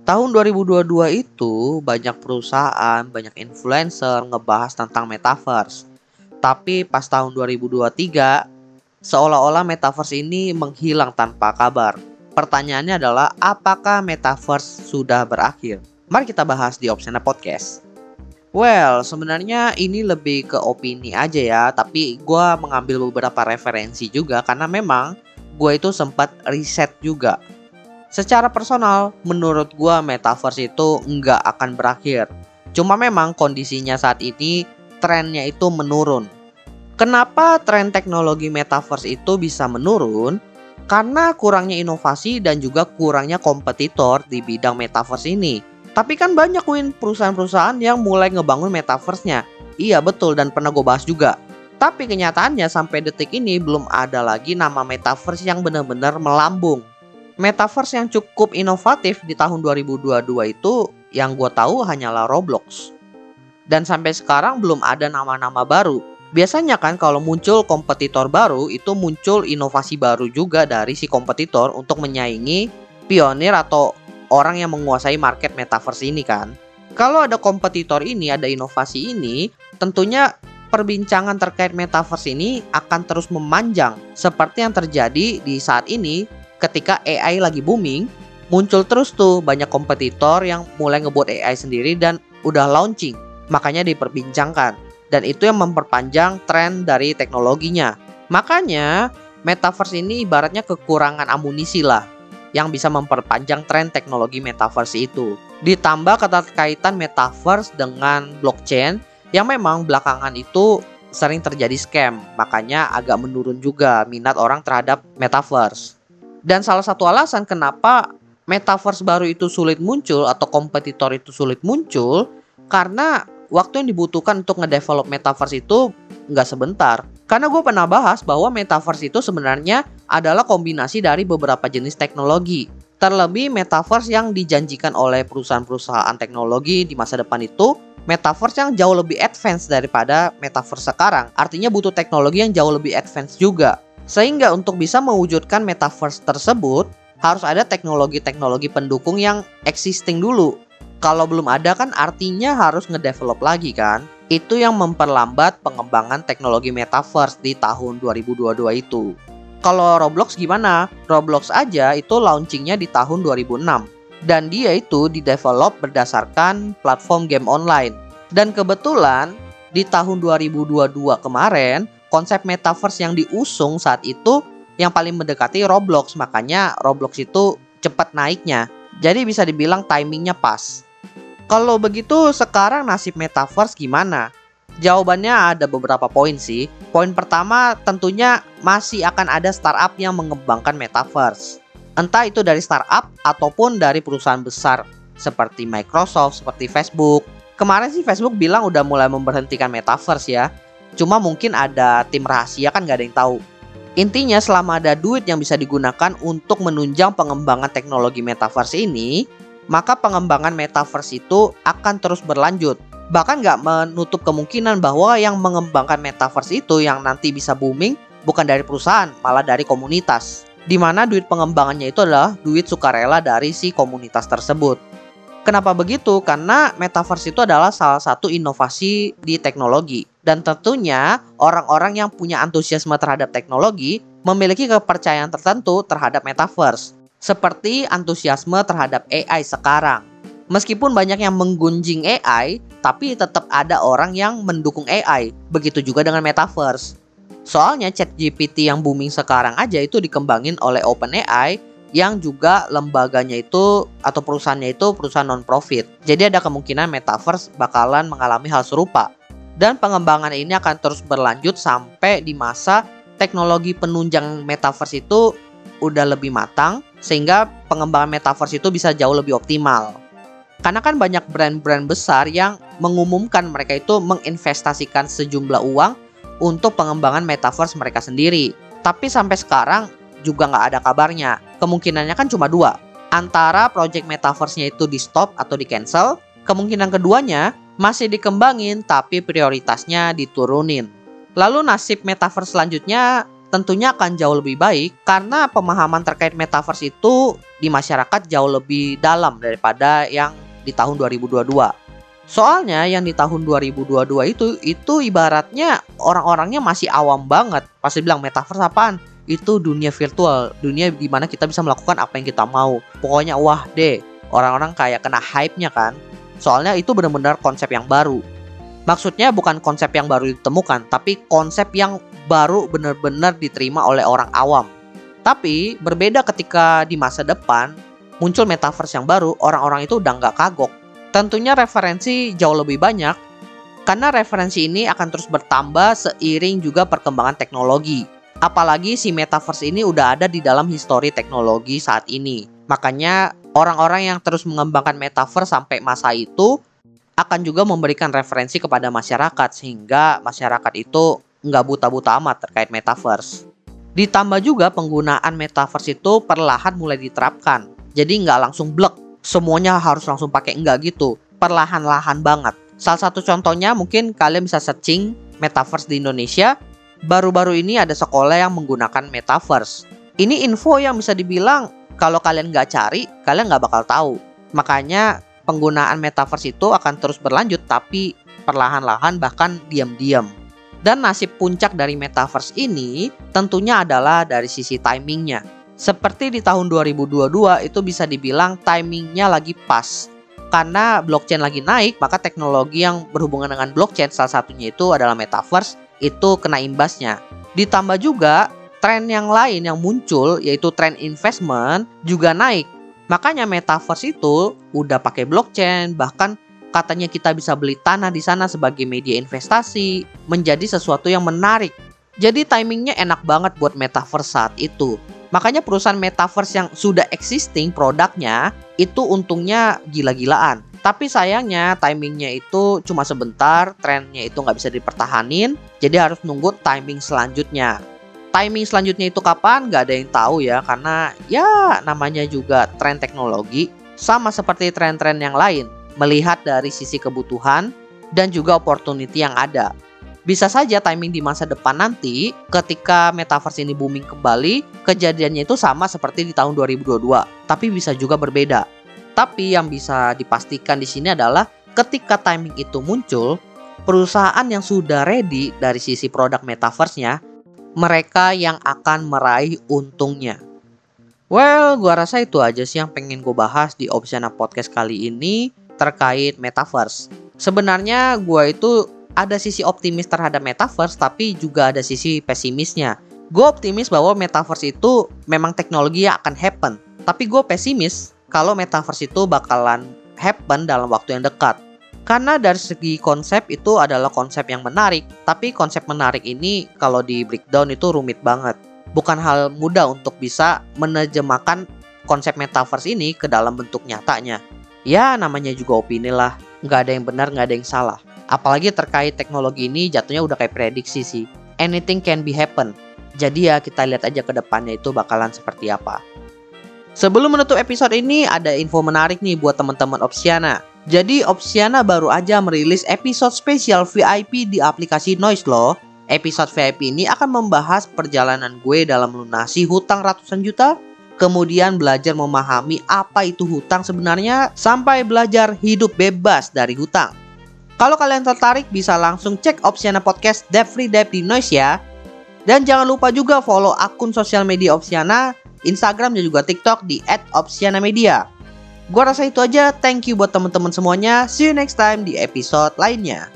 Tahun 2022 itu banyak perusahaan, banyak influencer ngebahas tentang metaverse. Tapi pas tahun 2023, seolah-olah metaverse ini menghilang tanpa kabar. Pertanyaannya adalah apakah metaverse sudah berakhir? Mari kita bahas di Opsena Podcast. Well, sebenarnya ini lebih ke opini aja ya, tapi gue mengambil beberapa referensi juga karena memang gue itu sempat riset juga. Secara personal, menurut gue metaverse itu nggak akan berakhir. Cuma memang kondisinya saat ini trennya itu menurun. Kenapa tren teknologi metaverse itu bisa menurun? Karena kurangnya inovasi dan juga kurangnya kompetitor di bidang metaverse ini. Tapi kan banyak win perusahaan-perusahaan yang mulai ngebangun metaverse-nya. Iya betul dan pernah gue bahas juga. Tapi kenyataannya sampai detik ini belum ada lagi nama metaverse yang benar-benar melambung. Metaverse yang cukup inovatif di tahun 2022 itu yang gue tahu hanyalah Roblox. Dan sampai sekarang belum ada nama-nama baru. Biasanya kan kalau muncul kompetitor baru itu muncul inovasi baru juga dari si kompetitor untuk menyaingi pionir atau orang yang menguasai market metaverse ini kan. Kalau ada kompetitor ini, ada inovasi ini, tentunya perbincangan terkait metaverse ini akan terus memanjang seperti yang terjadi di saat ini ketika AI lagi booming, muncul terus tuh banyak kompetitor yang mulai ngebuat AI sendiri dan udah launching. Makanya diperbincangkan dan itu yang memperpanjang tren dari teknologinya. Makanya metaverse ini ibaratnya kekurangan amunisi lah yang bisa memperpanjang tren teknologi metaverse itu. Ditambah keterkaitan metaverse dengan blockchain yang memang belakangan itu sering terjadi scam, makanya agak menurun juga minat orang terhadap metaverse. Dan salah satu alasan kenapa metaverse baru itu sulit muncul atau kompetitor itu sulit muncul karena waktu yang dibutuhkan untuk ngedevelop metaverse itu nggak sebentar. Karena gue pernah bahas bahwa metaverse itu sebenarnya adalah kombinasi dari beberapa jenis teknologi. Terlebih metaverse yang dijanjikan oleh perusahaan-perusahaan teknologi di masa depan itu metaverse yang jauh lebih advance daripada metaverse sekarang. Artinya butuh teknologi yang jauh lebih advance juga. Sehingga untuk bisa mewujudkan metaverse tersebut harus ada teknologi-teknologi pendukung yang existing dulu. Kalau belum ada kan artinya harus ngedevelop lagi kan. Itu yang memperlambat pengembangan teknologi metaverse di tahun 2022 itu. Kalau Roblox gimana? Roblox aja itu launchingnya di tahun 2006. Dan dia itu didevelop berdasarkan platform game online. Dan kebetulan di tahun 2022 kemarin, konsep metaverse yang diusung saat itu yang paling mendekati Roblox. Makanya Roblox itu cepat naiknya. Jadi bisa dibilang timingnya pas. Kalau begitu sekarang nasib metaverse gimana? Jawabannya ada beberapa poin sih. Poin pertama tentunya masih akan ada startup yang mengembangkan metaverse. Entah itu dari startup ataupun dari perusahaan besar seperti Microsoft, seperti Facebook. Kemarin sih Facebook bilang udah mulai memberhentikan metaverse ya. Cuma mungkin ada tim rahasia kan gak ada yang tahu. Intinya selama ada duit yang bisa digunakan untuk menunjang pengembangan teknologi metaverse ini, maka pengembangan metaverse itu akan terus berlanjut. Bahkan nggak menutup kemungkinan bahwa yang mengembangkan metaverse itu yang nanti bisa booming bukan dari perusahaan, malah dari komunitas. Di mana duit pengembangannya itu adalah duit sukarela dari si komunitas tersebut. Kenapa begitu? Karena metaverse itu adalah salah satu inovasi di teknologi. Dan tentunya orang-orang yang punya antusiasme terhadap teknologi memiliki kepercayaan tertentu terhadap metaverse seperti antusiasme terhadap AI sekarang. Meskipun banyak yang menggunjing AI, tapi tetap ada orang yang mendukung AI. Begitu juga dengan metaverse. Soalnya ChatGPT yang booming sekarang aja itu dikembangin oleh OpenAI yang juga lembaganya itu atau perusahaannya itu perusahaan non profit. Jadi ada kemungkinan metaverse bakalan mengalami hal serupa. Dan pengembangan ini akan terus berlanjut sampai di masa teknologi penunjang metaverse itu udah lebih matang sehingga pengembangan metaverse itu bisa jauh lebih optimal. Karena kan banyak brand-brand besar yang mengumumkan mereka itu menginvestasikan sejumlah uang untuk pengembangan metaverse mereka sendiri. Tapi sampai sekarang juga nggak ada kabarnya. Kemungkinannya kan cuma dua. Antara project metaverse-nya itu di stop atau di cancel. Kemungkinan keduanya masih dikembangin tapi prioritasnya diturunin. Lalu nasib metaverse selanjutnya tentunya akan jauh lebih baik karena pemahaman terkait metaverse itu di masyarakat jauh lebih dalam daripada yang di tahun 2022. Soalnya yang di tahun 2022 itu itu ibaratnya orang-orangnya masih awam banget. Pasti bilang metaverse apaan? Itu dunia virtual, dunia di mana kita bisa melakukan apa yang kita mau. Pokoknya wah deh, orang-orang kayak kena hype-nya kan. Soalnya itu benar-benar konsep yang baru. Maksudnya bukan konsep yang baru ditemukan, tapi konsep yang baru benar-benar diterima oleh orang awam. Tapi berbeda ketika di masa depan muncul metaverse yang baru, orang-orang itu udah nggak kagok Tentunya referensi jauh lebih banyak karena referensi ini akan terus bertambah seiring juga perkembangan teknologi. Apalagi si metaverse ini udah ada di dalam histori teknologi saat ini. Makanya orang-orang yang terus mengembangkan metaverse sampai masa itu akan juga memberikan referensi kepada masyarakat sehingga masyarakat itu nggak buta-buta amat terkait metaverse. Ditambah juga penggunaan metaverse itu perlahan mulai diterapkan. Jadi nggak langsung blek semuanya harus langsung pakai enggak gitu perlahan-lahan banget salah satu contohnya mungkin kalian bisa searching metaverse di Indonesia baru-baru ini ada sekolah yang menggunakan metaverse. Ini info yang bisa dibilang kalau kalian nggak cari kalian nggak bakal tahu. Makanya penggunaan metaverse itu akan terus berlanjut tapi perlahan-lahan bahkan diam-diam. Dan nasib puncak dari metaverse ini tentunya adalah dari sisi timingnya. Seperti di tahun 2022 itu bisa dibilang timingnya lagi pas. Karena blockchain lagi naik, maka teknologi yang berhubungan dengan blockchain salah satunya itu adalah metaverse itu kena imbasnya. Ditambah juga tren yang lain yang muncul yaitu tren investment juga naik. Makanya metaverse itu udah pakai blockchain, bahkan katanya kita bisa beli tanah di sana sebagai media investasi, menjadi sesuatu yang menarik. Jadi timingnya enak banget buat metaverse saat itu. Makanya perusahaan metaverse yang sudah existing produknya itu untungnya gila-gilaan. Tapi sayangnya timingnya itu cuma sebentar, trennya itu nggak bisa dipertahanin, jadi harus nunggu timing selanjutnya. Timing selanjutnya itu kapan? Nggak ada yang tahu ya, karena ya namanya juga tren teknologi, sama seperti tren-tren yang lain, melihat dari sisi kebutuhan dan juga opportunity yang ada. Bisa saja timing di masa depan nanti ketika metaverse ini booming kembali, kejadiannya itu sama seperti di tahun 2022, tapi bisa juga berbeda. Tapi yang bisa dipastikan di sini adalah ketika timing itu muncul, perusahaan yang sudah ready dari sisi produk metaverse-nya, mereka yang akan meraih untungnya. Well, gua rasa itu aja sih yang pengen gue bahas di Opsiana Podcast kali ini terkait metaverse. Sebenarnya gue itu ada sisi optimis terhadap metaverse tapi juga ada sisi pesimisnya. Gue optimis bahwa metaverse itu memang teknologi yang akan happen. Tapi gue pesimis kalau metaverse itu bakalan happen dalam waktu yang dekat. Karena dari segi konsep itu adalah konsep yang menarik, tapi konsep menarik ini kalau di breakdown itu rumit banget. Bukan hal mudah untuk bisa menerjemahkan konsep metaverse ini ke dalam bentuk nyatanya. Ya namanya juga opini lah, nggak ada yang benar, nggak ada yang salah. Apalagi terkait teknologi ini jatuhnya udah kayak prediksi sih. Anything can be happen. Jadi ya kita lihat aja ke depannya itu bakalan seperti apa. Sebelum menutup episode ini ada info menarik nih buat teman-teman Opsiana. Jadi Opsiana baru aja merilis episode spesial VIP di aplikasi Noise loh. Episode VIP ini akan membahas perjalanan gue dalam melunasi hutang ratusan juta, kemudian belajar memahami apa itu hutang sebenarnya, sampai belajar hidup bebas dari hutang. Kalau kalian tertarik bisa langsung cek Opsiana Podcast Dev Free Dev di Noise ya. Dan jangan lupa juga follow akun sosial media Opsiana, Instagram dan juga TikTok di @opsiana_media. Gua rasa itu aja. Thank you buat teman-teman semuanya. See you next time di episode lainnya.